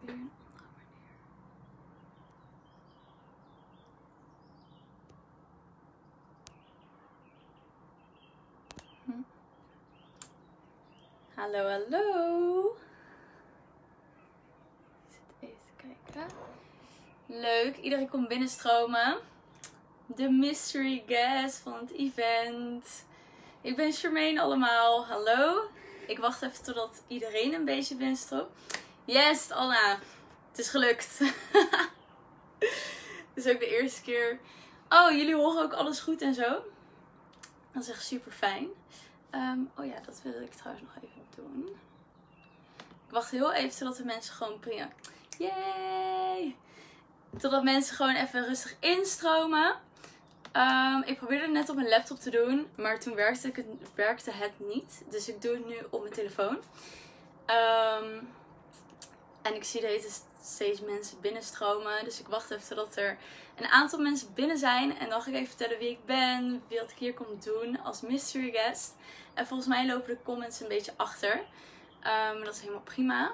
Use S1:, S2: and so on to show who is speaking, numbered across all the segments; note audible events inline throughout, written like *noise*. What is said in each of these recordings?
S1: Weer een andere manier. Hm. Hallo, hallo. Zit even kijken. Leuk, iedereen komt binnenstromen. De mystery guest van het event. Ik ben Charmaine allemaal. Hallo. Ik wacht even totdat iedereen een beetje binnenstroomt. Yes, Anna. Het is gelukt. *laughs* Het is ook de eerste keer. Oh, jullie horen ook alles goed en zo. Dat is echt super fijn. oh ja, dat wil ik trouwens nog even doen. Ik wacht heel even totdat de mensen gewoon prima. Yay! Totdat mensen gewoon even rustig instromen. Um, ik probeerde het net op mijn laptop te doen, maar toen werkte, het, werkte het niet. Dus ik doe het nu op mijn telefoon. Um, en ik zie deze steeds mensen binnenstromen. Dus ik wacht even totdat er een aantal mensen binnen zijn. En dan ga ik even vertellen wie ik ben, wat ik hier kom doen als mystery guest. En volgens mij lopen de comments een beetje achter. Um, dat is helemaal prima.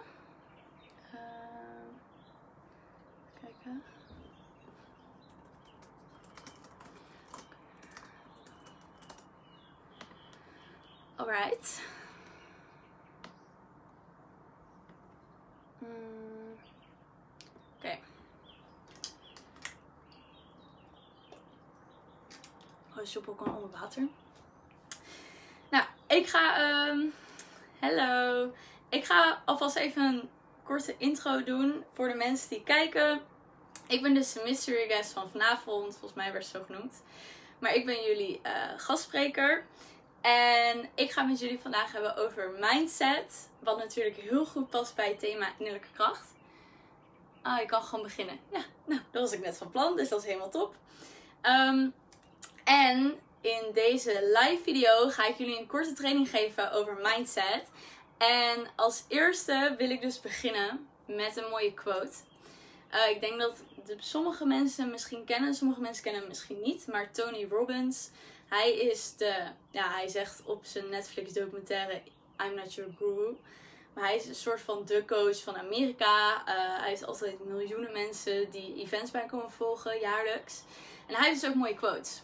S1: kijken. Alright. Mm. Oké. Okay. Oh, soep ook onder water. Nou, ik ga. Um, hallo. Ik ga alvast even een korte intro doen voor de mensen die kijken. Ik ben dus de mystery guest van vanavond. Volgens mij werd zo genoemd. Maar ik ben jullie uh, gastspreker. En ik ga met jullie vandaag hebben over mindset. Wat natuurlijk heel goed past bij het thema innerlijke kracht. Ah, ik kan gewoon beginnen. Ja, nou, dat was ik net van plan, dus dat is helemaal top. Um, en in deze live video ga ik jullie een korte training geven over mindset. En als eerste wil ik dus beginnen met een mooie quote. Uh, ik denk dat de, sommige mensen misschien kennen, sommige mensen kennen hem misschien niet. Maar Tony Robbins, hij is de, ja, hij zegt op zijn Netflix documentaire I'm Not Your Guru. Maar hij is een soort van de coach van Amerika. Uh, hij heeft altijd miljoenen mensen die events bij komen volgen, jaarlijks. En hij heeft dus ook mooie quotes.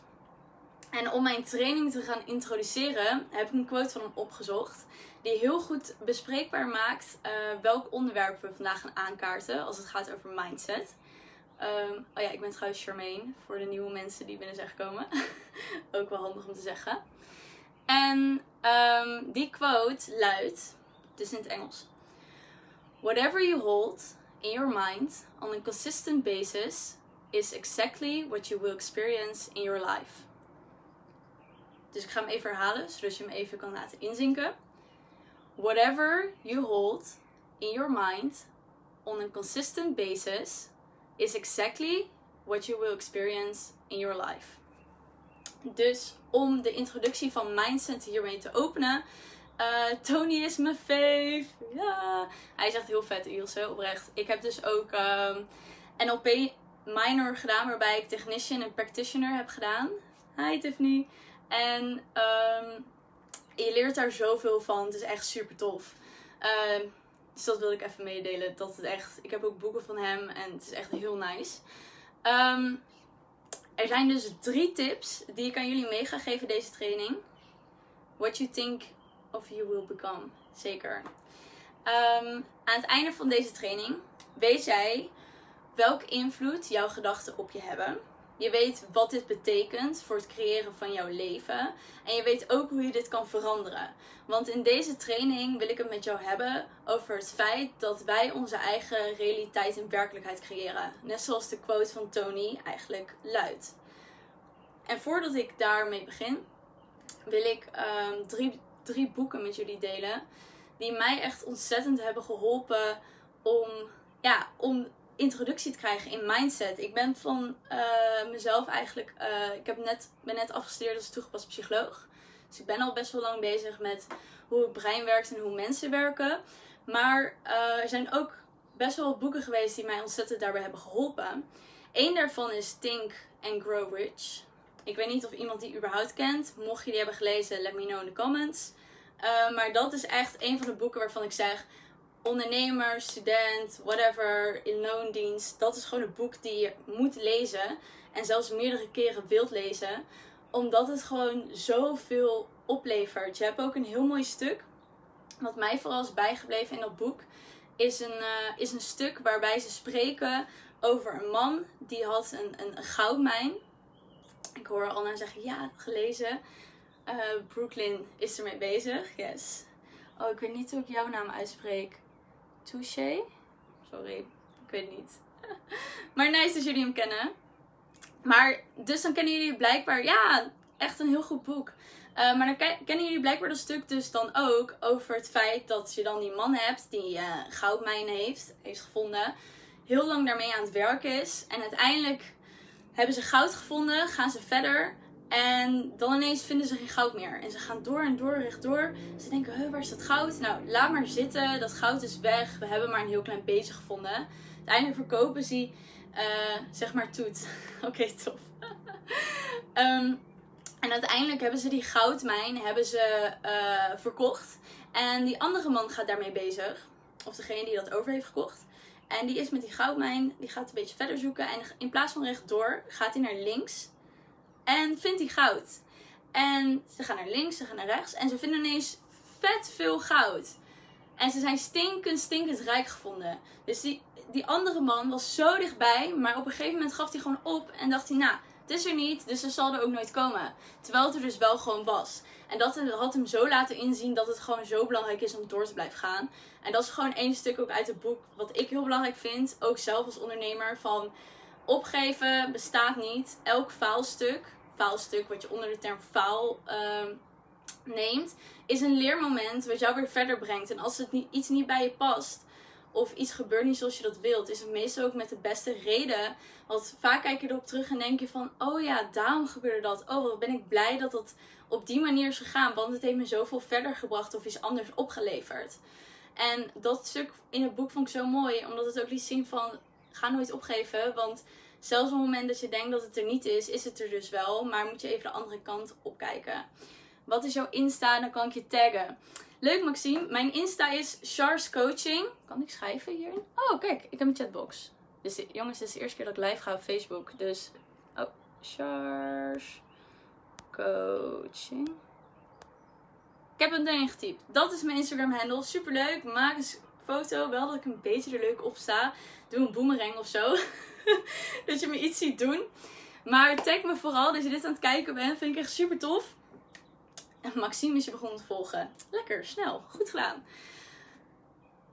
S1: En om mijn training te gaan introduceren, heb ik een quote van hem opgezocht. Die heel goed bespreekbaar maakt uh, welk onderwerp we vandaag gaan aankaarten als het gaat over mindset. Um, oh ja, ik ben trouwens Charmaine voor de nieuwe mensen die binnen zijn gekomen. *laughs* Ook wel handig om te zeggen. En um, die quote luidt, het is in het Engels. Whatever you hold in your mind on a consistent basis is exactly what you will experience in your life. Dus ik ga hem even herhalen, zodat je hem even kan laten inzinken. Whatever you hold in your mind on a consistent basis is exactly what you will experience in your life. Dus om de introductie van mindset hiermee te openen. Uh, Tony is mijn fave. Ja. Hij is echt heel vet, Ilse, oprecht. Ik heb dus ook um, NLP minor gedaan, waarbij ik technician en practitioner heb gedaan. Hi Tiffany. En um, je leert daar zoveel van. Het is echt super tof. Uh, dus dat wil ik even meedelen. Dat het echt. Ik heb ook boeken van hem en het is echt heel nice. Um, er zijn dus drie tips die ik aan jullie mee ga geven deze training. What you think of you will become. Zeker. Um, aan het einde van deze training weet jij welk invloed jouw gedachten op je hebben. Je weet wat dit betekent voor het creëren van jouw leven. En je weet ook hoe je dit kan veranderen. Want in deze training wil ik het met jou hebben over het feit dat wij onze eigen realiteit en werkelijkheid creëren. Net zoals de quote van Tony eigenlijk luidt. En voordat ik daarmee begin, wil ik um, drie, drie boeken met jullie delen. Die mij echt ontzettend hebben geholpen om, ja, om introductie te krijgen in mindset. Ik ben van uh, mezelf eigenlijk. Uh, ik heb net, ben net afgestudeerd als toegepast psycholoog. Dus ik ben al best wel lang bezig met hoe het brein werkt en hoe mensen werken. Maar uh, er zijn ook best wel boeken geweest die mij ontzettend daarbij hebben geholpen. Eén daarvan is Think and Grow Rich. Ik weet niet of iemand die überhaupt kent. Mocht je die hebben gelezen, let me know in de comments. Eh, maar dat is echt een van de boeken waarvan ik zeg: ondernemer, student, whatever, in loondienst. Dat is gewoon een boek die je moet lezen. En zelfs meerdere keren wilt lezen. Omdat het gewoon zoveel oplevert. Je hebt ook een heel mooi stuk. Wat mij vooral is bijgebleven in dat boek. Is een, eh, is een stuk waarbij ze spreken over een man. Die had een, een, goudmijn. Ik hoor Anna zeggen, ja, gelezen. Uh, Brooklyn is ermee bezig, yes. Oh, ik weet niet hoe ik jouw naam uitspreek. Touché? Sorry, ik weet niet. *laughs* maar nice dat jullie hem kennen. Maar, dus dan kennen jullie blijkbaar, ja, echt een heel goed boek. Uh, maar dan kennen jullie blijkbaar dat stuk dus dan ook over het feit dat je dan die man hebt die uh, goudmijnen heeft, heeft gevonden. Heel lang daarmee aan het werken is. En uiteindelijk hebben ze goud gevonden, gaan ze verder. En dan ineens vinden ze geen goud meer. En ze gaan door en door, rechtdoor. Ze denken, huh, waar is dat goud? Nou, laat maar zitten. Dat goud is weg. We hebben maar een heel klein beetje gevonden. Uiteindelijk verkopen ze, uh, zeg maar, toet. *laughs* Oké, tof. um, *laughs* en uiteindelijk hebben ze die goudmijn hebben ze, uh, verkocht. En die andere man gaat daarmee bezig. Of degene die dat over heeft gekocht. En die is met die goudmijn, die gaat een beetje verder zoeken. En in plaats van rechtdoor gaat hij naar links. En vindt hij goud. En ze gaan naar links, ze gaan naar rechts. En ze vinden ineens vet veel goud. En ze zijn stinkend, stinkend rijk gevonden. Dus die, die andere man was zo dichtbij. Maar op een gegeven moment gaf hij gewoon op. En dacht hij, nou, het is er niet. Dus er zal er ook nooit komen. Terwijl het er dus wel gewoon was. En dat had hem zo laten inzien dat het gewoon zo belangrijk is om door te blijven gaan. En dat is gewoon één stuk ook uit het boek wat ik heel belangrijk vind. Ook zelf als ondernemer van opgeven bestaat niet. Elk faalstuk, faalstuk wat je onder de term faal uh, neemt, is een leermoment wat jou weer verder brengt. En als het niet, iets niet bij je past, of iets gebeurt niet zoals je dat wilt, is het meestal ook met de beste reden. Want vaak kijk je erop terug en denk je van, oh ja, daarom gebeurde dat. Oh, wat ben ik blij dat dat op die manier is gegaan, want het heeft me zoveel verder gebracht of iets anders opgeleverd. En dat stuk in het boek vond ik zo mooi, omdat het ook liet zien van, ga nooit opgeven, want zelfs op het moment dat je denkt dat het er niet is, is het er dus wel, maar moet je even de andere kant opkijken. Wat is jouw Insta? Dan kan ik je taggen. Leuk Maxime, mijn Insta is Char's Coaching. Kan ik schrijven hierin? Oh, kijk, ik heb een chatbox. Dus jongens, dit is de eerste keer dat ik live ga op Facebook. Dus, oh, Char's Coaching. Ik heb het erin getypt. Dat is mijn Instagram handle. Super leuk. Maak een foto. Wel dat ik een beetje er leuk op sta. Doe een boomerang of zo. *laughs* dat je me iets ziet doen. Maar tag me vooral dat je dit aan het kijken bent. Vind ik echt super tof. Maxime is je begonnen te volgen. Lekker, snel. Goed gedaan.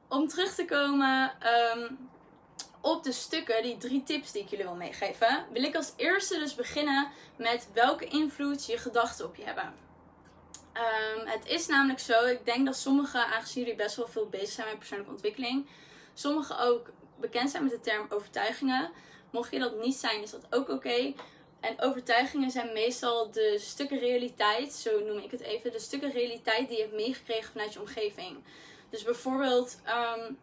S1: Om terug te komen um, op de stukken, die drie tips die ik jullie wil meegeven, wil ik als eerste dus beginnen met welke invloed je gedachten op je hebben. Um, het is namelijk zo, ik denk dat sommigen, aangezien jullie best wel veel bezig zijn met persoonlijke ontwikkeling, sommigen ook bekend zijn met de term overtuigingen. Mocht je dat niet zijn, is dat ook oké. En overtuigingen zijn meestal de stukken realiteit, zo noem ik het even, de stukken realiteit die je hebt meegekregen vanuit je omgeving. Dus bijvoorbeeld, um,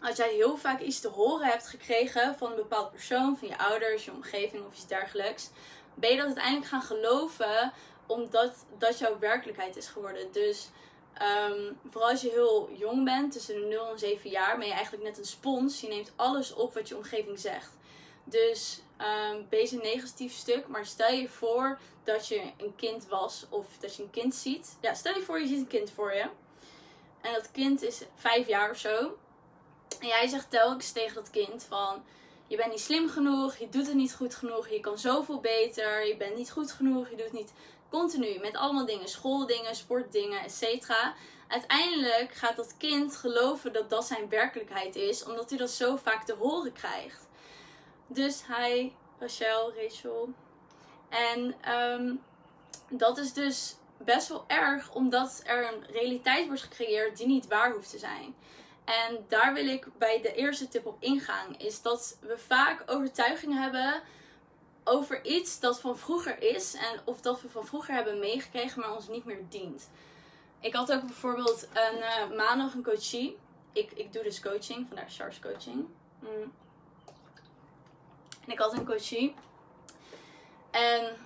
S1: als jij heel vaak iets te horen hebt gekregen van een bepaald persoon, van je ouders, je omgeving of iets dergelijks, ben je dat uiteindelijk gaan geloven omdat dat jouw werkelijkheid is geworden. Dus um, vooral als je heel jong bent, tussen de 0 en 7 jaar, ben je eigenlijk net een spons. Je neemt alles op wat je omgeving zegt. Dus um, beetje een negatief stuk. Maar stel je voor dat je een kind was of dat je een kind ziet. Ja, stel je voor je ziet een kind voor je. En dat kind is vijf jaar of zo. En jij zegt telkens tegen dat kind van... Je bent niet slim genoeg, je doet het niet goed genoeg, je kan zoveel beter, je bent niet goed genoeg, je doet niet continu met allemaal dingen, schooldingen, sportdingen, etc. Uiteindelijk gaat dat kind geloven dat dat zijn werkelijkheid is, omdat hij dat zo vaak te horen krijgt. Dus hij, Rachel, Rachel. En um, dat is dus best wel erg, omdat er een realiteit wordt gecreëerd die niet waar hoeft te zijn. En daar wil ik bij de eerste tip op ingaan. Is dat we vaak overtuigingen hebben over iets dat van vroeger is. En of dat we van vroeger hebben meegekregen, maar ons niet meer dient. Ik had ook bijvoorbeeld een uh, maandag een coachie. Ik, ik doe dus coaching, vandaar Charles coaching. Mm. En ik had een coachie. En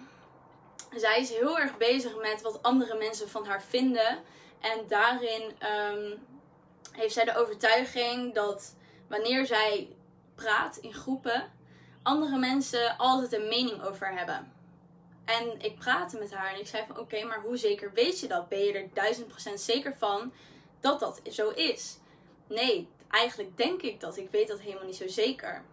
S1: zij is heel erg bezig met wat andere mensen van haar vinden. En daarin ehm, heeft zij de overtuiging dat wanneer zij praat in groepen, andere mensen altijd een mening over hebben. En ik praatte met haar en ik zei van oké, maar hoe zeker weet je dat? Ben je er duizend procent zeker van dat dat zo is? Nee, eigenlijk denk ik dat. Ik weet dat helemaal niet zo zeker.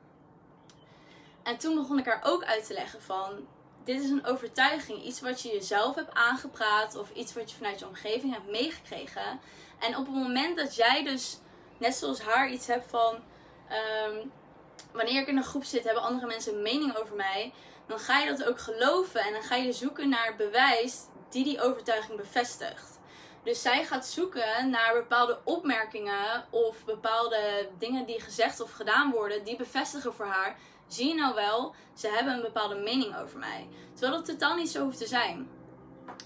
S1: En toen begon ik haar ook uit te leggen van dit is een overtuiging, iets wat je jezelf hebt aangepraat of iets wat je vanuit je omgeving hebt meegekregen. En op het moment dat jij dus, net zoals haar, iets hebt van ehm, wanneer ik in een groep zit, hebben andere mensen een mening over mij, dan ga je dat ook geloven en dan ga je zoeken naar bewijs die die overtuiging bevestigt. Dus zij gaat zoeken naar bepaalde opmerkingen of bepaalde dingen die gezegd of gedaan worden, die bevestigen voor haar zie je nou wel, ze hebben een bepaalde mening over mij. Terwijl dat totaal niet zo hoeft te zijn.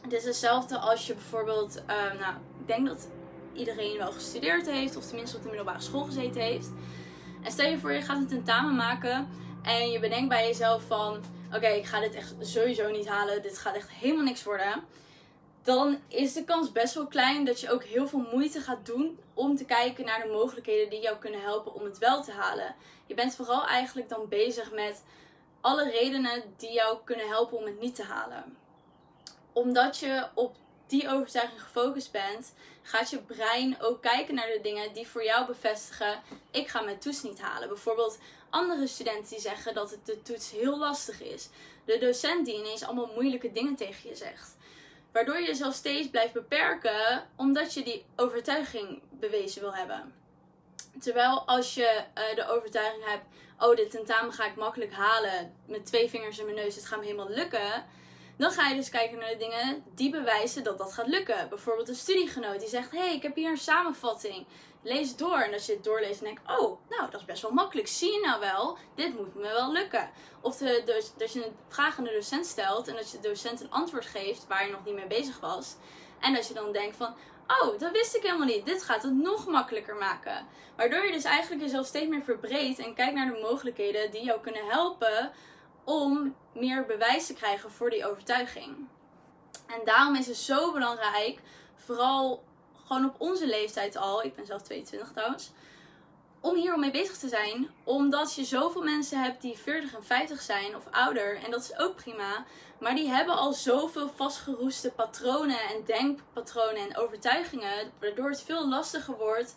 S1: Het is hetzelfde als je bijvoorbeeld, ehm, nou, ik denk dat iedereen wel gestudeerd heeft, of tenminste op de middelbare school gezeten heeft. En stel je voor, je gaat een tentamen maken en je bedenkt bij jezelf van, oké, ik ga dit echt sowieso niet halen, dit gaat echt helemaal niks worden dan is de kans best wel klein dat je ook heel veel moeite gaat doen om te kijken naar de mogelijkheden die jou kunnen helpen om het wel te halen. Je bent vooral eigenlijk dan bezig met alle redenen die jou kunnen helpen om het niet te halen. Omdat je op die overtuiging gefocust bent, gaat je brein ook kijken naar de dingen die voor jou bevestigen: ik ga mijn toets niet halen. Bijvoorbeeld andere studenten die zeggen dat het de toets heel lastig is. De docent die ineens allemaal moeilijke dingen tegen je zegt. Waardoor je jezelf steeds blijft beperken omdat je die overtuiging bewezen wil hebben. Terwijl als je uh, de overtuiging hebt, oh dit tentamen ga ik makkelijk halen met twee vingers in mijn neus, het gaat me helemaal lukken. Dan ga je dus kijken naar de dingen die bewijzen dat dat gaat lukken. Bijvoorbeeld een studiegenoot die zegt, hey ik heb hier een samenvatting lees door. En als je het doorleest en denkt, oh, nou, dat is best wel makkelijk. Zie je nou wel, dit moet me wel lukken. Of dat je een vraag aan de docent stelt en dat je de docent een antwoord geeft waar je nog niet mee bezig was. En dat je dan denkt van, oh, dat wist ik helemaal niet. Dit gaat het nog makkelijker maken. Waardoor je dus eigenlijk jezelf steeds meer verbreedt en kijkt naar de mogelijkheden die jou kunnen helpen om meer bewijs te krijgen voor die overtuiging. En daarom is het zo belangrijk, vooral gewoon op onze leeftijd al, ik ben zelf 22 trouwens, om hier mee bezig te zijn. Omdat je zoveel mensen hebt die 40 en 50 zijn of ouder. En dat is ook prima. Maar die hebben al zoveel vastgeroeste patronen en denkpatronen en overtuigingen. Waardoor het veel lastiger wordt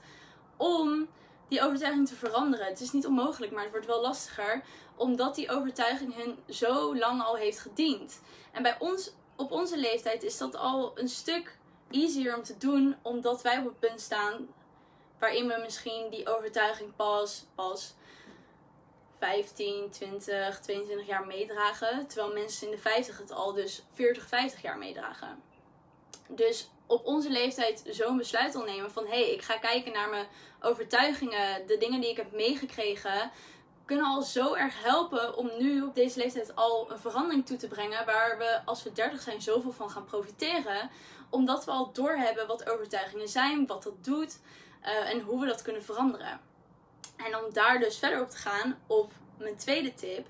S1: om die overtuiging te veranderen. Het is niet onmogelijk, maar het wordt wel lastiger. Omdat die overtuiging hen zo lang al heeft gediend. En bij ons, op onze leeftijd, is dat al een stuk easier om te doen, omdat wij op het punt staan waarin we misschien die overtuiging pas, pas 15, 20, 22 jaar meedragen. Terwijl mensen in de 50 het al dus 40, 50 jaar meedragen. Dus op onze leeftijd zo'n besluit al nemen van hé, hey, ik ga kijken naar mijn overtuigingen, de dingen die ik heb meegekregen, kunnen al zo erg helpen om nu op deze leeftijd al een verandering toe te brengen waar we als we 30 zijn zoveel van gaan profiteren omdat we al doorhebben wat overtuigingen zijn, wat dat doet uh, en hoe we dat kunnen veranderen. En om daar dus verder op te gaan op mijn tweede tip.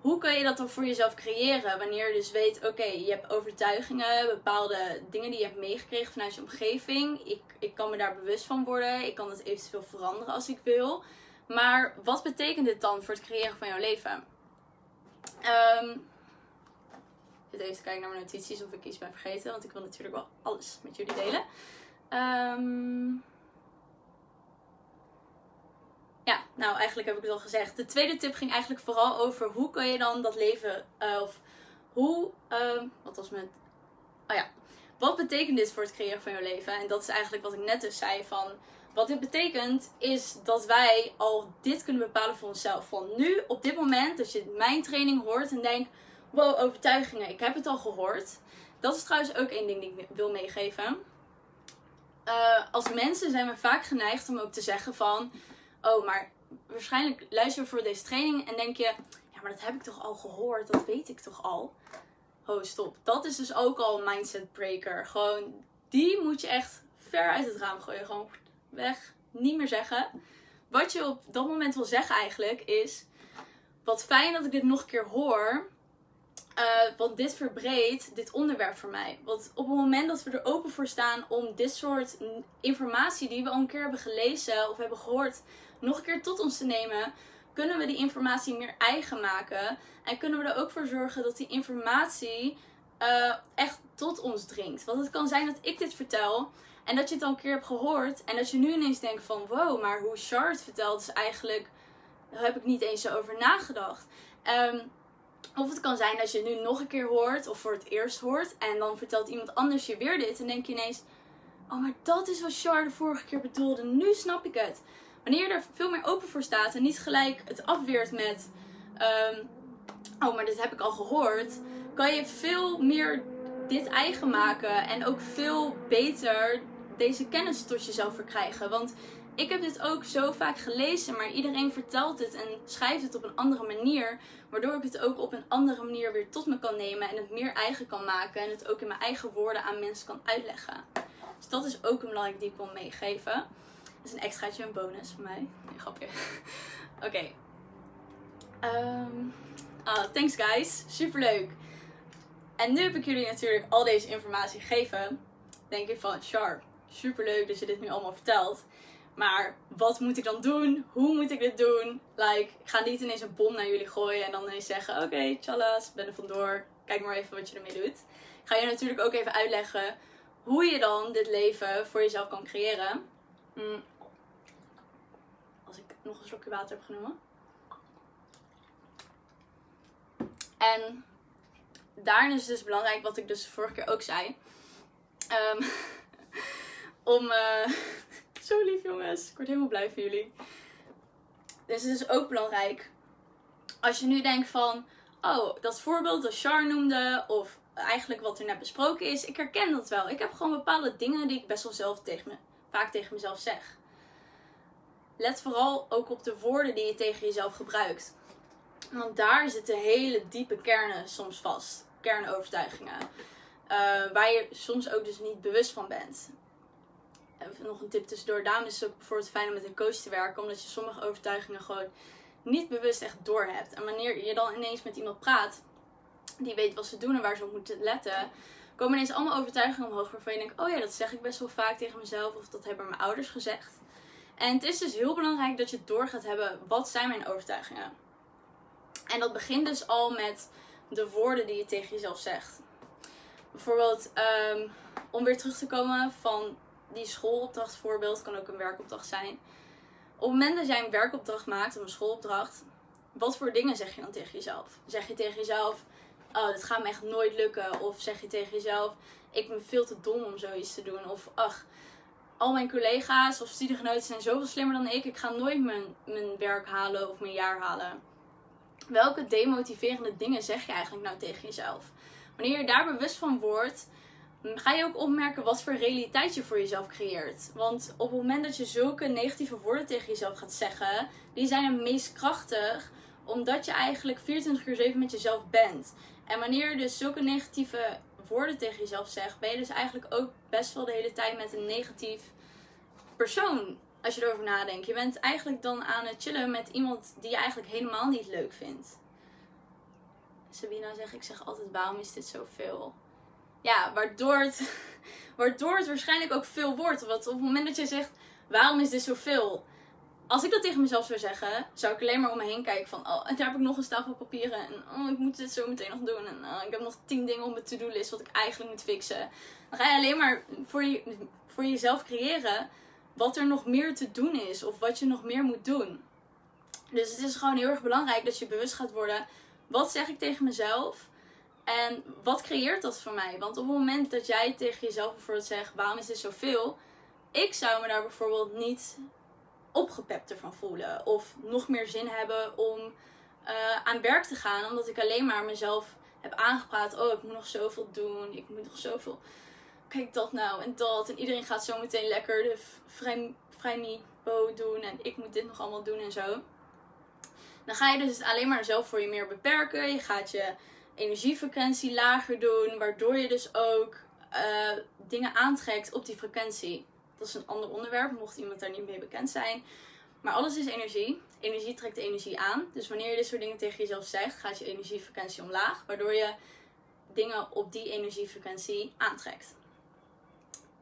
S1: Hoe kun je dat dan voor jezelf creëren? Wanneer je dus weet, oké, je hebt overtuigingen, bepaalde dingen die je hebt meegekregen vanuit je omgeving. Ik, ik kan me daar bewust van worden. Ik kan het eventueel veranderen als ik wil. Maar wat betekent dit dan voor het creëren van jouw leven? Um, zit even te kijken naar mijn notities of ik iets ben vergeten. Want ik wil natuurlijk wel alles met jullie delen. Um, ja, nou eigenlijk heb ik het al gezegd. De tweede tip ging eigenlijk vooral over hoe kun je dan dat leven. Uh, of hoe. Uh, wat was met. Oh ja. Wat betekent dit voor het creëren van jouw leven? En dat is eigenlijk wat ik net dus zei van. Wat dit betekent is dat wij al dit kunnen bepalen voor onszelf. Van nu, op dit moment, dat je mijn training hoort en denkt wow, overtuigingen. Ik heb het al gehoord. Dat is trouwens ook één ding die ik wil meegeven. Uh, als mensen zijn we vaak geneigd om ook te zeggen van... Oh, maar waarschijnlijk luister je voor deze training en denk je... Ja, maar dat heb ik toch al gehoord? Dat weet ik toch al? Oh, stop. Dat is dus ook al een mindset breaker. Gewoon, die moet je echt ver uit het raam gooien. Gewoon weg. Niet meer zeggen. Wat je op dat moment wil zeggen eigenlijk is... Wat fijn dat ik dit nog een keer hoor Uh, want dit verbreedt dit onderwerp voor mij. Want op het moment dat we er open voor staan om dit soort informatie die we al een keer hebben gelezen of hebben gehoord, nog een keer tot ons te nemen, kunnen we die informatie meer eigen maken. En kunnen we er ook voor zorgen dat die informatie uh, echt tot ons dringt. Want het kan zijn dat ik dit vertel en dat je het al een keer hebt gehoord. En dat je nu ineens denkt van wow, maar hoe Char vertelt is eigenlijk... Daar heb ik niet eens zo over nagedacht. Um, of het kan zijn dat je het nu nog een keer hoort of voor het eerst hoort. En dan vertelt iemand anders je weer dit. En denk je ineens, oh maar dat is wat Char de vorige keer bedoelde. Nu snap ik het. Wanneer je er veel meer open voor staat en niet gelijk het afweert met... Um, oh, maar dit heb ik al gehoord. Kan je veel meer dit eigen maken. En ook veel beter deze kennis tot jezelf verkrijgen. Want ik heb dit ook zo vaak gelezen, maar iedereen vertelt het en schrijft het op een andere manier. Waardoor ik het ook op een andere manier weer tot me kan nemen en het meer eigen kan maken. En het ook in mijn eigen woorden aan mensen kan uitleggen. Dus dat is ook een belangrijk die ik wil meegeven. Dat is een extraatje, een bonus voor mij. Nee, grapje. *laughs* Oké. Ehm, ah, thanks guys. Superleuk. En nu heb ik jullie natuurlijk al deze informatie gegeven. Denk ik van, Char, superleuk dat je dit nu allemaal vertelt. Maar wat moet ik dan doen? Hoe moet ik dit doen? Like, ik ga niet ineens een bom naar jullie gooien en dan ineens zeggen: Oké, okay, tjallas, ben er vandoor. Kijk maar even wat je ermee doet. Ik ga je natuurlijk ook even uitleggen hoe je dan dit leven voor jezelf kan creëren. Mm. Als ik nog een slokje water heb genomen. En daarin is het dus belangrijk, wat ik dus vorige keer ook zei. Um, *laughs* om. Uh, *laughs* zo lief jongens. Ik word helemaal blij van jullie. Dus het is ook belangrijk. Als je nu denkt van. Oh, dat voorbeeld dat Char noemde. Of eigenlijk wat er net besproken is. Ik herken dat wel. Ik heb gewoon bepaalde dingen die ik best wel zelf tegen me, vaak tegen mezelf zeg. Let vooral ook op de woorden die je tegen jezelf gebruikt. Want daar zitten hele diepe kernen soms vast. Kernovertuigingen. Uh, waar je soms ook dus niet bewust van bent nog een tip tussendoor. Daarom is het ook bijvoorbeeld fijn om met een coach te werken. Omdat je sommige overtuigingen gewoon niet bewust echt door hebt. En wanneer je dan ineens met iemand praat die weet wat ze doen en waar ze op moeten letten, komen ineens allemaal overtuigingen omhoog waarvan je denkt: oh ja, dat zeg ik best wel vaak tegen mezelf of dat hebben mijn ouders gezegd. En het is dus heel belangrijk dat je door gaat hebben: wat zijn mijn overtuigingen? En dat begint dus al met de woorden die je tegen jezelf zegt. Bijvoorbeeld, um, om weer terug te komen van die schoolopdracht voorbeeld kan ook een werkopdracht zijn. Op het moment dat jij een werkopdracht maakt of een schoolopdracht, wat voor dingen zeg je dan tegen jezelf? Zeg je tegen jezelf, oh, dit gaat me echt nooit lukken. Of zeg je tegen jezelf, ik ben veel te dom om zoiets te doen. Of ach, al mijn collega's of studiegenoten zijn zoveel slimmer dan ik. Ik ga nooit mijn, mijn werk halen of mijn jaar halen. Welke demotiverende dingen zeg je eigenlijk nou tegen jezelf? Wanneer je daar bewust van wordt, ga je ook opmerken wat voor realiteit je voor jezelf creëert. Want op het moment dat je zulke negatieve woorden tegen jezelf gaat zeggen, die zijn het meest krachtig omdat je eigenlijk 24 uur 7 met jezelf bent. En wanneer je dus zulke negatieve woorden tegen jezelf zegt, ben je dus eigenlijk ook best wel de hele tijd met een negatief persoon. Als je erover nadenkt. Je bent eigenlijk dan aan het chillen met iemand die je eigenlijk helemaal niet leuk vindt. Sabina zegt, ik zeg altijd, waarom is dit zoveel? Ja, waardoor het, *laughs* waardoor het waarschijnlijk ook veel wordt. Want op het moment dat je zegt, waarom is dit zoveel? Als ik dat tegen mezelf zou zeggen, zou ik alleen maar om me heen kijken van, oh, en daar heb ik nog een stapel papieren. En oh, ik moet dit zo meteen nog doen. En oh, ik heb nog tien dingen op mijn to-do-list wat ik eigenlijk moet fixen. Dan ga je alleen maar voor, je, voor jezelf creëren wat er nog meer te doen is. Of wat je nog meer moet doen. Dus het is gewoon heel erg belangrijk dat je bewust gaat worden. Wat zeg ik tegen mezelf? En wat creëert dat voor mij? Want op het moment dat jij tegen jezelf bijvoorbeeld zegt: waarom is dit zoveel? Ik zou me daar bijvoorbeeld niet opgepepter van voelen. Of nog meer zin hebben om uh, aan werk te gaan. Omdat ik alleen maar mezelf heb aangepraat. Oh, ik moet nog zoveel doen. Ik moet nog zoveel. Kijk dat nou en dat. En iedereen gaat zo meteen lekker de vrij, doen. En ik moet dit nog allemaal doen en zo. Dan ga je dus alleen maar zelf voor je meer beperken. Je gaat je energiefrequentie lager doen, waardoor je dus ook uh, dingen aantrekt op die frequentie. Dat is een ander onderwerp, mocht iemand daar niet mee bekend zijn. Maar alles is energie. Energie trekt energie aan. Dus wanneer je dit soort dingen tegen jezelf zegt, gaat je energiefrequentie omlaag. Waardoor je dingen op die energiefrequentie aantrekt.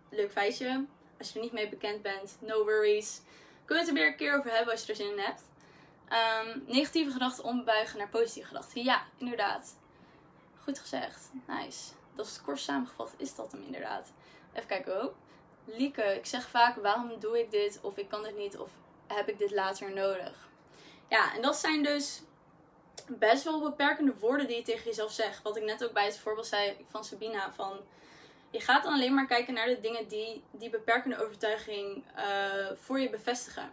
S1: Leuk feitje. Als je er niet mee bekend bent, no worries. Kunnen we het er weer een keer over hebben als je er zin in hebt. Ehm, negatieve gedachten ombuigen naar positieve gedachten. Ja, inderdaad. Goed gezegd. Nice. Dat is kort samengevat. Is dat hem inderdaad? Even kijken ook. Lieke, ik zeg vaak waarom doe ik dit? Of ik kan dit niet. Of heb ik dit later nodig? Ja, en dat zijn dus best wel beperkende woorden die je tegen jezelf zegt. Wat ik net ook bij het voorbeeld zei van Sabina. Van, je gaat dan alleen maar kijken naar de dingen die die beperkende overtuiging uh, voor je bevestigen.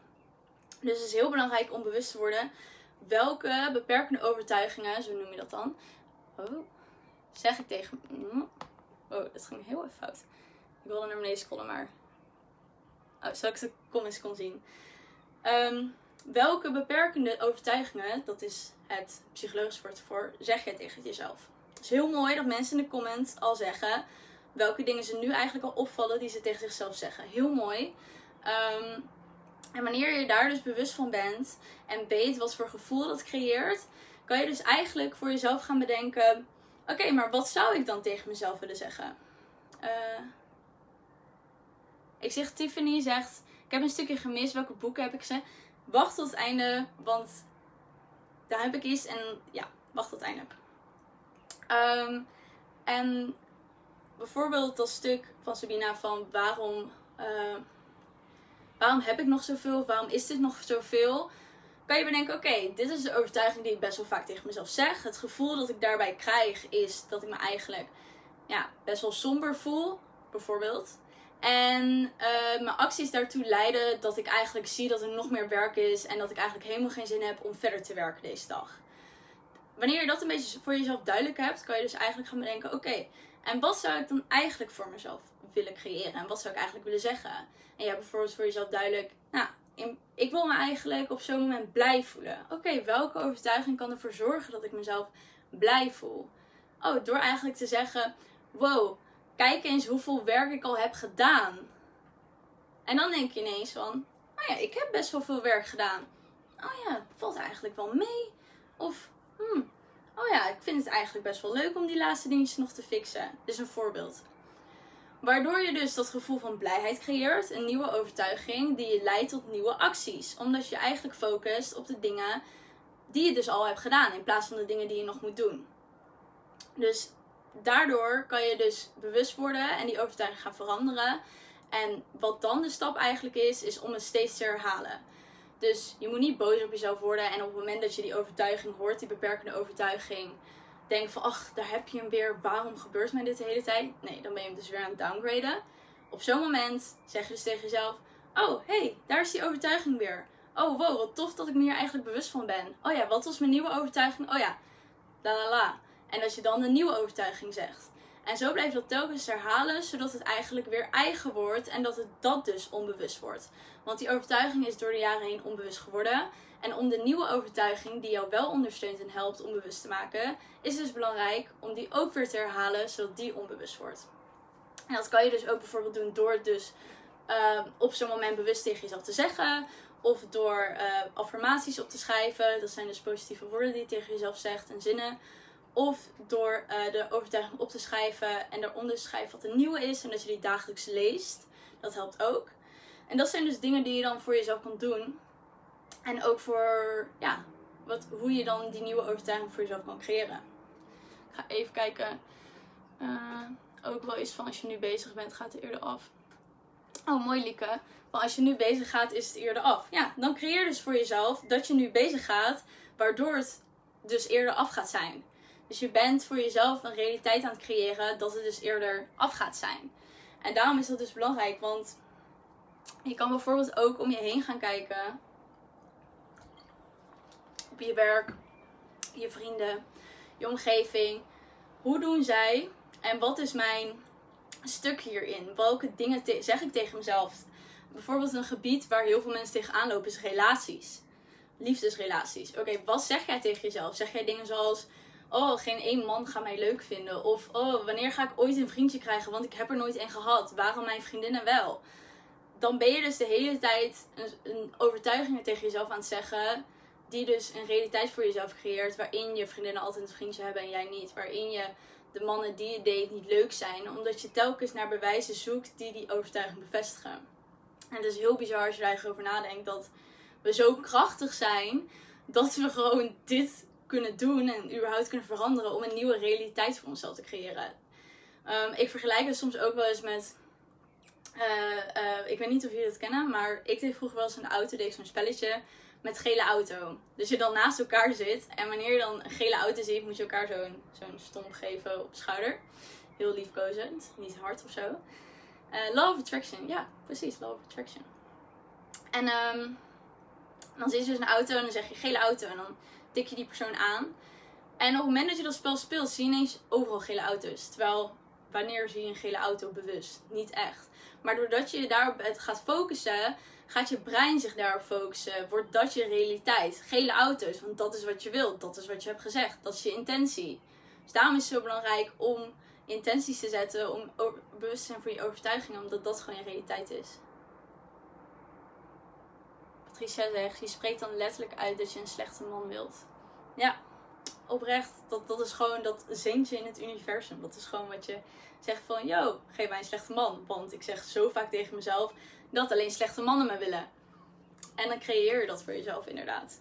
S1: Dus het is heel belangrijk om bewust te worden welke beperkende overtuigingen, zo noem je dat dan. Oh, zeg ik tegen. Oh, dat ging heel even fout. Ik wilde naar beneden scrollen, maar. Oh, zodat ik de comments kon zien. Um, welke beperkende overtuigingen, dat is het psychologisch woord voor, zeg je tegen jezelf? Het is heel mooi dat mensen in de comments al zeggen welke dingen ze nu eigenlijk al opvallen die ze tegen zichzelf zeggen. Heel mooi. Um, en wanneer je daar dus bewust van bent en weet wat voor gevoel dat creëert, kan je dus eigenlijk voor jezelf gaan bedenken: oké, maar wat zou ik dan tegen mezelf willen zeggen? Uh, ik zeg, Tiffany zegt: Ik heb een stukje gemist. Welke boeken heb ik ze? Wacht tot het einde, want daar heb ik iets. En ja, wacht tot het einde. Um, en bijvoorbeeld dat stuk van Sabina van waarom. Uh, waarom heb ik nog zoveel? Waarom is dit nog zoveel? Kan je bedenken, oké, dit is de overtuiging die ik best wel vaak tegen mezelf zeg. Het gevoel dat ik daarbij krijg is dat ik me eigenlijk ja, best wel somber voel, bijvoorbeeld. En uh, mijn acties daartoe leiden dat ik eigenlijk zie dat er nog meer werk is en dat ik eigenlijk helemaal geen zin heb om verder te werken deze dag. Wanneer je dat een beetje voor jezelf duidelijk hebt, kan je dus eigenlijk gaan bedenken: oké, en wat zou ik dan eigenlijk voor mezelf willen creëren? En wat zou ik eigenlijk willen zeggen? En je hebt bijvoorbeeld voor jezelf duidelijk, nou, ik wil me eigenlijk op zo'n moment blij voelen. Oké, welke overtuiging kan ervoor zorgen dat ik mezelf blij voel? Oh, door eigenlijk te zeggen, wow, kijk eens hoeveel werk ik al heb gedaan. En dan denk je ineens van, oh ja, ik heb best wel veel werk gedaan. Oh ja, valt eigenlijk wel mee. Of, hmm, oh ja, ik vind het eigenlijk best wel leuk om die laatste dingetjes nog te fixen. Dit is een voorbeeld. Waardoor je dus dat gevoel van blijheid creëert, een nieuwe overtuiging die je leidt tot nieuwe acties. Omdat je eigenlijk focust op de dingen die je dus al hebt gedaan in plaats van de dingen die je nog moet doen. Dus daardoor kan je dus bewust worden en die overtuiging gaan veranderen. En wat dan de stap eigenlijk is, is om het steeds te herhalen. Dus je moet niet boos op jezelf worden en op het moment dat je die overtuiging hoort, die beperkende overtuiging, denk van, ach, daar heb je hem weer, waarom gebeurt mij dit de hele tijd? Nee, dan ben je hem dus weer aan het downgraden. Op zo'n moment zeg je dus tegen jezelf, oh, hey, daar is die overtuiging weer. Oh, wow, wat tof dat ik me hier eigenlijk bewust van ben. Oh ja, wat was mijn nieuwe overtuiging? Oh ja, la la la. En dat je dan een nieuwe overtuiging zegt. En zo blijf je dat telkens herhalen, zodat het eigenlijk weer eigen wordt en dat het dat dus onbewust wordt. Want die overtuiging is door de jaren heen onbewust geworden. En om de nieuwe overtuiging, die jou wel ondersteunt en helpt om bewust te maken, is het dus belangrijk om die ook weer te herhalen, zodat die onbewust wordt. En dat kan je dus ook bijvoorbeeld doen door het dus uh, op zo'n moment bewust tegen jezelf te zeggen. Of door uh, affirmaties op te schrijven. Dat zijn dus positieve woorden die je tegen jezelf zegt en zinnen. Of door uh, de overtuiging op te schrijven en daaronder te schrijven wat een nieuwe is en dat je die dagelijks leest. Dat helpt ook. En dat zijn dus dingen die je dan voor jezelf kan doen. En ook voor ja, wat, hoe je dan die nieuwe overtuiging voor jezelf kan creëren. Ik ga even kijken. Uh, ook wel eens van als je nu bezig bent, gaat het eerder af. Oh, mooi Lieke. Maar als je nu bezig gaat, is het eerder af. Ja, dan creëer dus voor jezelf dat je nu bezig gaat, waardoor het dus eerder af gaat zijn. Dus je bent voor jezelf een realiteit aan het creëren dat het dus eerder af gaat zijn. En daarom is dat dus belangrijk, want je kan bijvoorbeeld ook om je heen gaan kijken. Je werk, je vrienden, je omgeving. Hoe doen zij en wat is mijn stuk hierin? Welke dingen zeg ik tegen mezelf? Bijvoorbeeld een gebied waar heel veel mensen tegenaan lopen is relaties. Liefdesrelaties. Oké, wat zeg jij tegen jezelf? Zeg jij dingen zoals oh, geen één man gaat mij leuk vinden. Of, oh, wanneer ga ik ooit een vriendje krijgen, want ik heb er nooit een gehad. Waarom mijn vriendinnen wel? dan ben je dus de hele tijd een overtuiging tegen jezelf aan het zeggen. Die dus een realiteit voor jezelf creëert. Waarin je vriendinnen altijd een vriendje hebben en jij niet. Waarin je de mannen die je date niet leuk zijn. Omdat je telkens naar bewijzen zoekt die die overtuiging bevestigen. En het is heel bizar als je daar over nadenkt. Dat we zo krachtig zijn. Dat we gewoon dit kunnen doen. En überhaupt kunnen veranderen. Om een nieuwe realiteit voor onszelf te creëren. Um, ik vergelijk het soms ook wel eens met uh, uh, ik weet niet of jullie dat kennen, maar ik deed vroeger wel eens de auto deed zo'n spelletje met gele auto. Dus je dan naast elkaar zit en wanneer je dan een gele auto ziet, moet je elkaar zo'n zo'n stomp geven op de schouder. Heel liefkozend, niet hard of zo. Uh, law of attraction, ja, precies, law of attraction. En um, dan zie je dus een auto en dan zeg je gele auto en dan tik je die persoon aan. En op het moment dat je dat spel speelt, zie je ineens overal gele auto's. Terwijl, wanneer zie je een gele auto bewust? Niet echt. Maar doordat je daarop gaat focussen, gaat je brein zich daarop focussen. Wordt dat je realiteit. Gele auto's, want dat is wat je wilt. Dat is wat je hebt gezegd. Dat is je intentie. Dus daarom is het zo belangrijk om intenties te zetten. Om bewust te zijn voor je overtuigingen. Omdat dat gewoon je realiteit is. Patricia zegt, je spreekt dan letterlijk uit dat je een slechte man wilt. Ja, oprecht, dat, dat is gewoon dat zintje in het universum. Dat is gewoon wat je zegt van, yo, geef mij een slechte man. Want ik zeg zo vaak tegen mezelf dat alleen slechte mannen me willen. En dan creëer je dat voor jezelf inderdaad.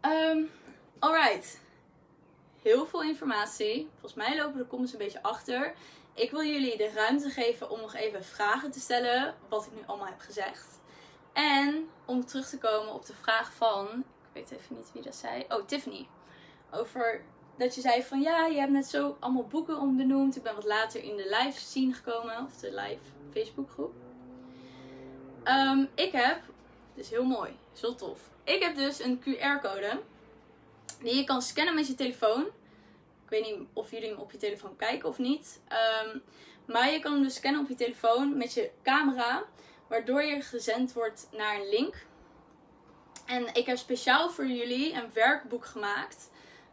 S1: Um, alright. Heel veel informatie. Volgens mij lopen de comments een beetje achter. Ik wil jullie de ruimte geven om nog even vragen te stellen. Wat ik nu allemaal heb gezegd. En om terug te komen op de vraag van weet even niet wie dat zei. Oh, Tiffany. Over dat je zei van ja, je hebt net zo allemaal boeken benoemd. Ik ben wat later in de live scene gekomen. Of de live Facebook groep. Um, ik heb, is heel mooi, zo tof. Ik heb dus een QR-code die je kan scannen met je telefoon. Ik weet niet of jullie hem op je telefoon kijken of niet. Um, maar je kan hem dus scannen op je telefoon met je camera. Waardoor je gezend wordt naar een link en ik heb speciaal voor jullie een werkboek gemaakt.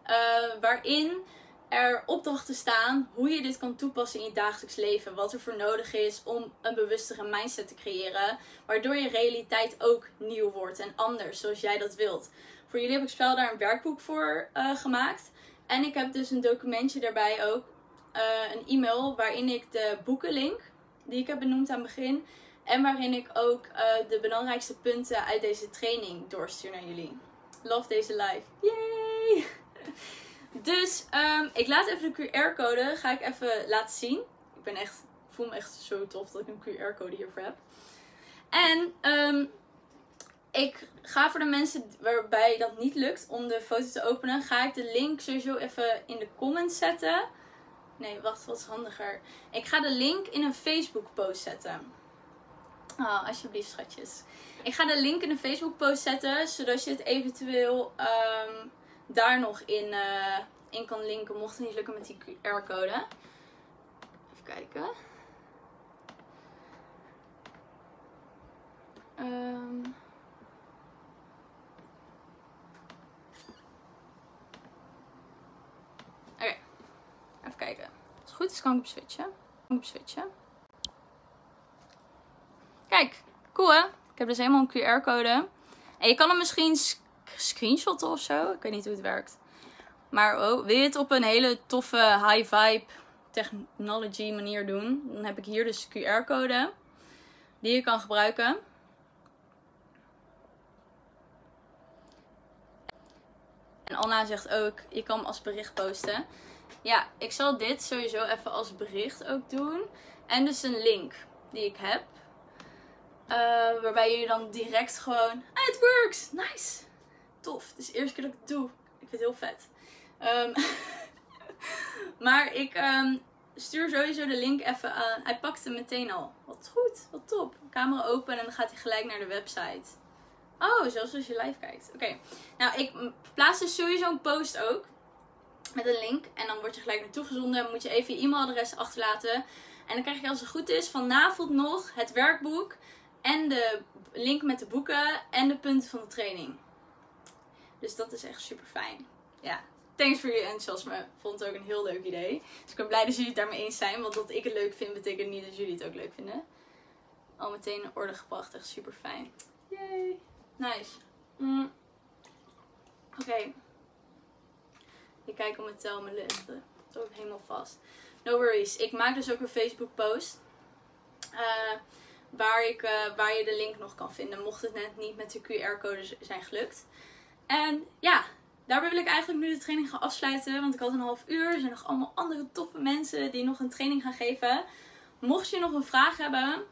S1: Uh, waarin er opdrachten staan hoe je dit kan toepassen in je dagelijks leven. Wat er voor nodig is om een bewustere mindset te creëren. Waardoor je realiteit ook nieuw wordt en anders, zoals jij dat wilt. Voor jullie heb ik speciaal daar een werkboek voor uh, gemaakt. En ik heb dus een documentje daarbij ook. Uh, een e-mail waarin ik de boekenlink, die ik heb benoemd aan het begin, en waarin ik ook uh, de belangrijkste punten uit deze training doorstuur naar jullie. Love deze live. Yay! *laughs* Dus um, ik laat even de QR-code. Ga ik even laten zien. Ik ben echt, voel me echt zo tof dat ik een QR-code hiervoor heb. En um, ik ga voor de mensen waarbij dat niet lukt om de foto te openen, ga ik de link sowieso even in de comments zetten. Nee, wacht, wat is handiger. Ik ga de link in een Facebook post zetten. Oh, alsjeblieft, schatjes. Ik ga de link in de Facebook post zetten, zodat je het eventueel um, daar nog in, uh, in kan linken, mocht het niet lukken met die QR-code. Even kijken. Um, Oké, even kijken. Als het goed is, kan ik op switchen. Kan ik op switchen. Kijk, cool hè? Ik heb dus helemaal een QR-code. En je kan hem misschien screenshotten of zo. Ik weet niet hoe het werkt. Maar oh, wil je het op een hele toffe high vibe technology manier doen? Dan heb ik hier dus QR-code. Die je kan gebruiken. En Anna zegt ook, je kan hem als bericht posten. Ja, ik zal dit sowieso even als bericht ook doen. En dus een link die ik heb. Uh, waarbij je dan direct gewoon. Ah, it works! Nice! Tof. Het is de eerste keer dat ik het doe. Ik vind het heel vet. Um, *laughs* maar ik um, stuur sowieso de link even aan. Hij pakt hem meteen al. Wat goed, wat top. Camera open en dan gaat hij gelijk naar de website. Oh, zelfs als je live kijkt. Oké. Nou, ik plaats dus sowieso een post ook. Met een link. En dan word je gelijk naartoe gezonden. Moet je even je e-mailadres achterlaten. En dan krijg je als het goed is vanavond nog het werkboek en de link met de boeken en de punten van de training. Dus dat is echt super fijn. Ja, thanks voor jullie enthousiasme. Vond het ook een heel leuk idee. Dus ik ben blij dat jullie het daarmee eens zijn. Want dat ik het leuk vind, betekent niet dat jullie het ook leuk vinden. Al meteen in orde gebracht. Echt super fijn. Yay. Nice. Mm. Oké. Ik kijk op mijn tel, mijn. Het is ook helemaal vast. No worries. Ik maak dus ook een Facebook post. Uh, waar, uh, waar je de link nog kan vinden. Mocht het net niet met de QR-code zijn gelukt. En ja, daarbij wil ik eigenlijk nu de training gaan afsluiten. Want ik had een half uur. Er zijn nog allemaal andere toffe mensen die nog een training gaan geven. Mocht je nog een vraag hebben.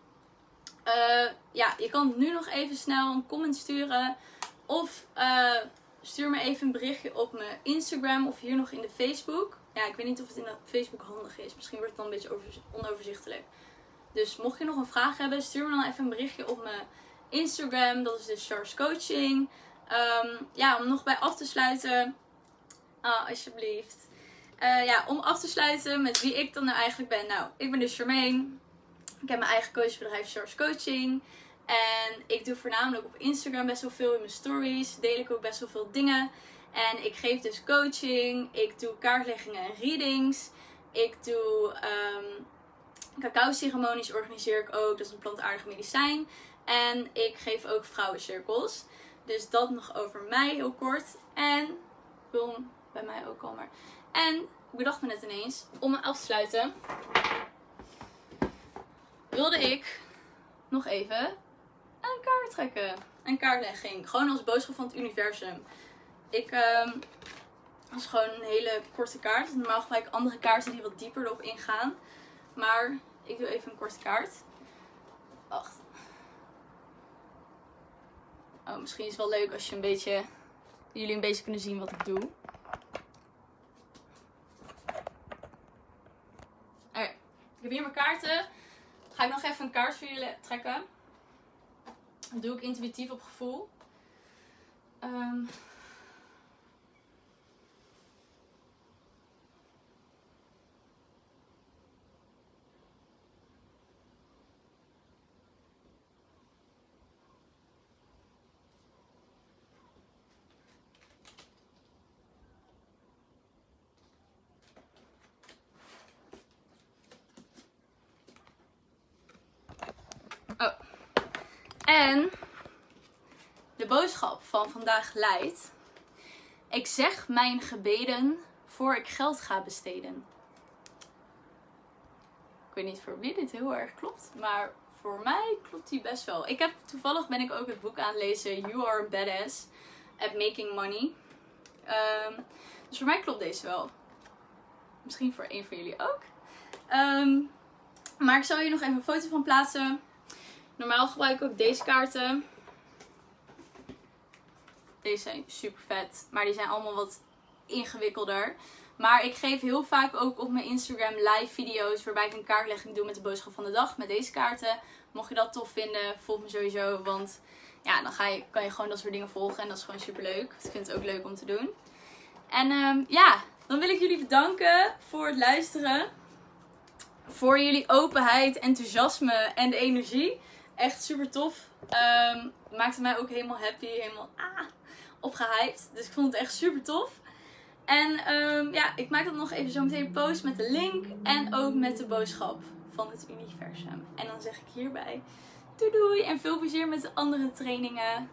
S1: Uh, ja, je kan nu nog even snel een comment sturen. Of uh, stuur me even een berichtje op mijn Instagram of hier nog in de Facebook. Ja, ik weet niet of het in de Facebook handig is. Misschien wordt het dan een beetje onoverzichtelijk. Dus mocht je nog een vraag hebben, stuur me dan even een berichtje op mijn Instagram. Dat is dus Charles Coaching. Um, ja, om nog bij af te sluiten. Ah, alsjeblieft. Uh, ja, om af te sluiten met wie ik dan nou eigenlijk ben. Nou, ik ben dus Charmaine. Ik heb mijn eigen coachbedrijf Charles Coaching. En ik doe voornamelijk op Instagram best wel veel in mijn stories. Deel ik ook best wel veel dingen. En ik geef dus coaching. Ik doe kaartleggingen en readings. Ik doe um, cacao ceremonies organiseer ik ook. Dat is een plantaardig medicijn. En ik geef ook vrouwencirkels. Dus dat nog over mij heel kort. En bij mij ook al maar. En ik bedacht me net ineens, om me af te sluiten, wilde ik nog even een kaart trekken. Een kaartlegging. Gewoon als boodschap van het universum. Ik, dat is gewoon een hele korte kaart. Normaal gebruik ik andere kaarten die wat dieper erop ingaan. Maar ik doe even een korte kaart. Wacht. Oh, misschien is het wel leuk als je een beetje, jullie een beetje kunnen zien wat ik doe. Oké, ik heb hier mijn kaarten. Ga ik nog even een kaart voor jullie trekken. Dat doe ik intuïtief op gevoel. Um, En de boodschap van vandaag luidt: Ik zeg mijn gebeden voor ik geld ga besteden. Ik weet niet voor wie dit heel erg klopt, maar voor mij klopt die best wel. Ik heb toevallig ben ik ook het boek aan het lezen You Are a Badass at Making Money. Um, dus voor mij klopt deze wel. Misschien voor een van jullie ook. Um, maar ik zal hier nog even een foto van plaatsen. Normaal gebruik ik ook deze kaarten. Deze zijn super vet. Maar die zijn allemaal wat ingewikkelder. Maar ik geef heel vaak ook op mijn Instagram live video's waarbij ik een kaartlegging doe met de boodschap van de dag. Met deze kaarten. Mocht je dat tof vinden, volg me sowieso. Want ja, dan ga je, kan je gewoon dat soort dingen volgen. En dat is gewoon super leuk. Ik vind het ook leuk om te doen. En um, ja, dan wil ik jullie bedanken voor het luisteren. Voor jullie openheid, enthousiasme en de energie echt super tof. Um, maakte mij ook helemaal happy, helemaal ah, opgehyped. Dus ik vond het echt super tof. En um, ja, ik maak dan nog even zo meteen een post met de link en ook met de boodschap van het universum. En dan zeg ik hierbij doei doei en veel plezier met de andere trainingen.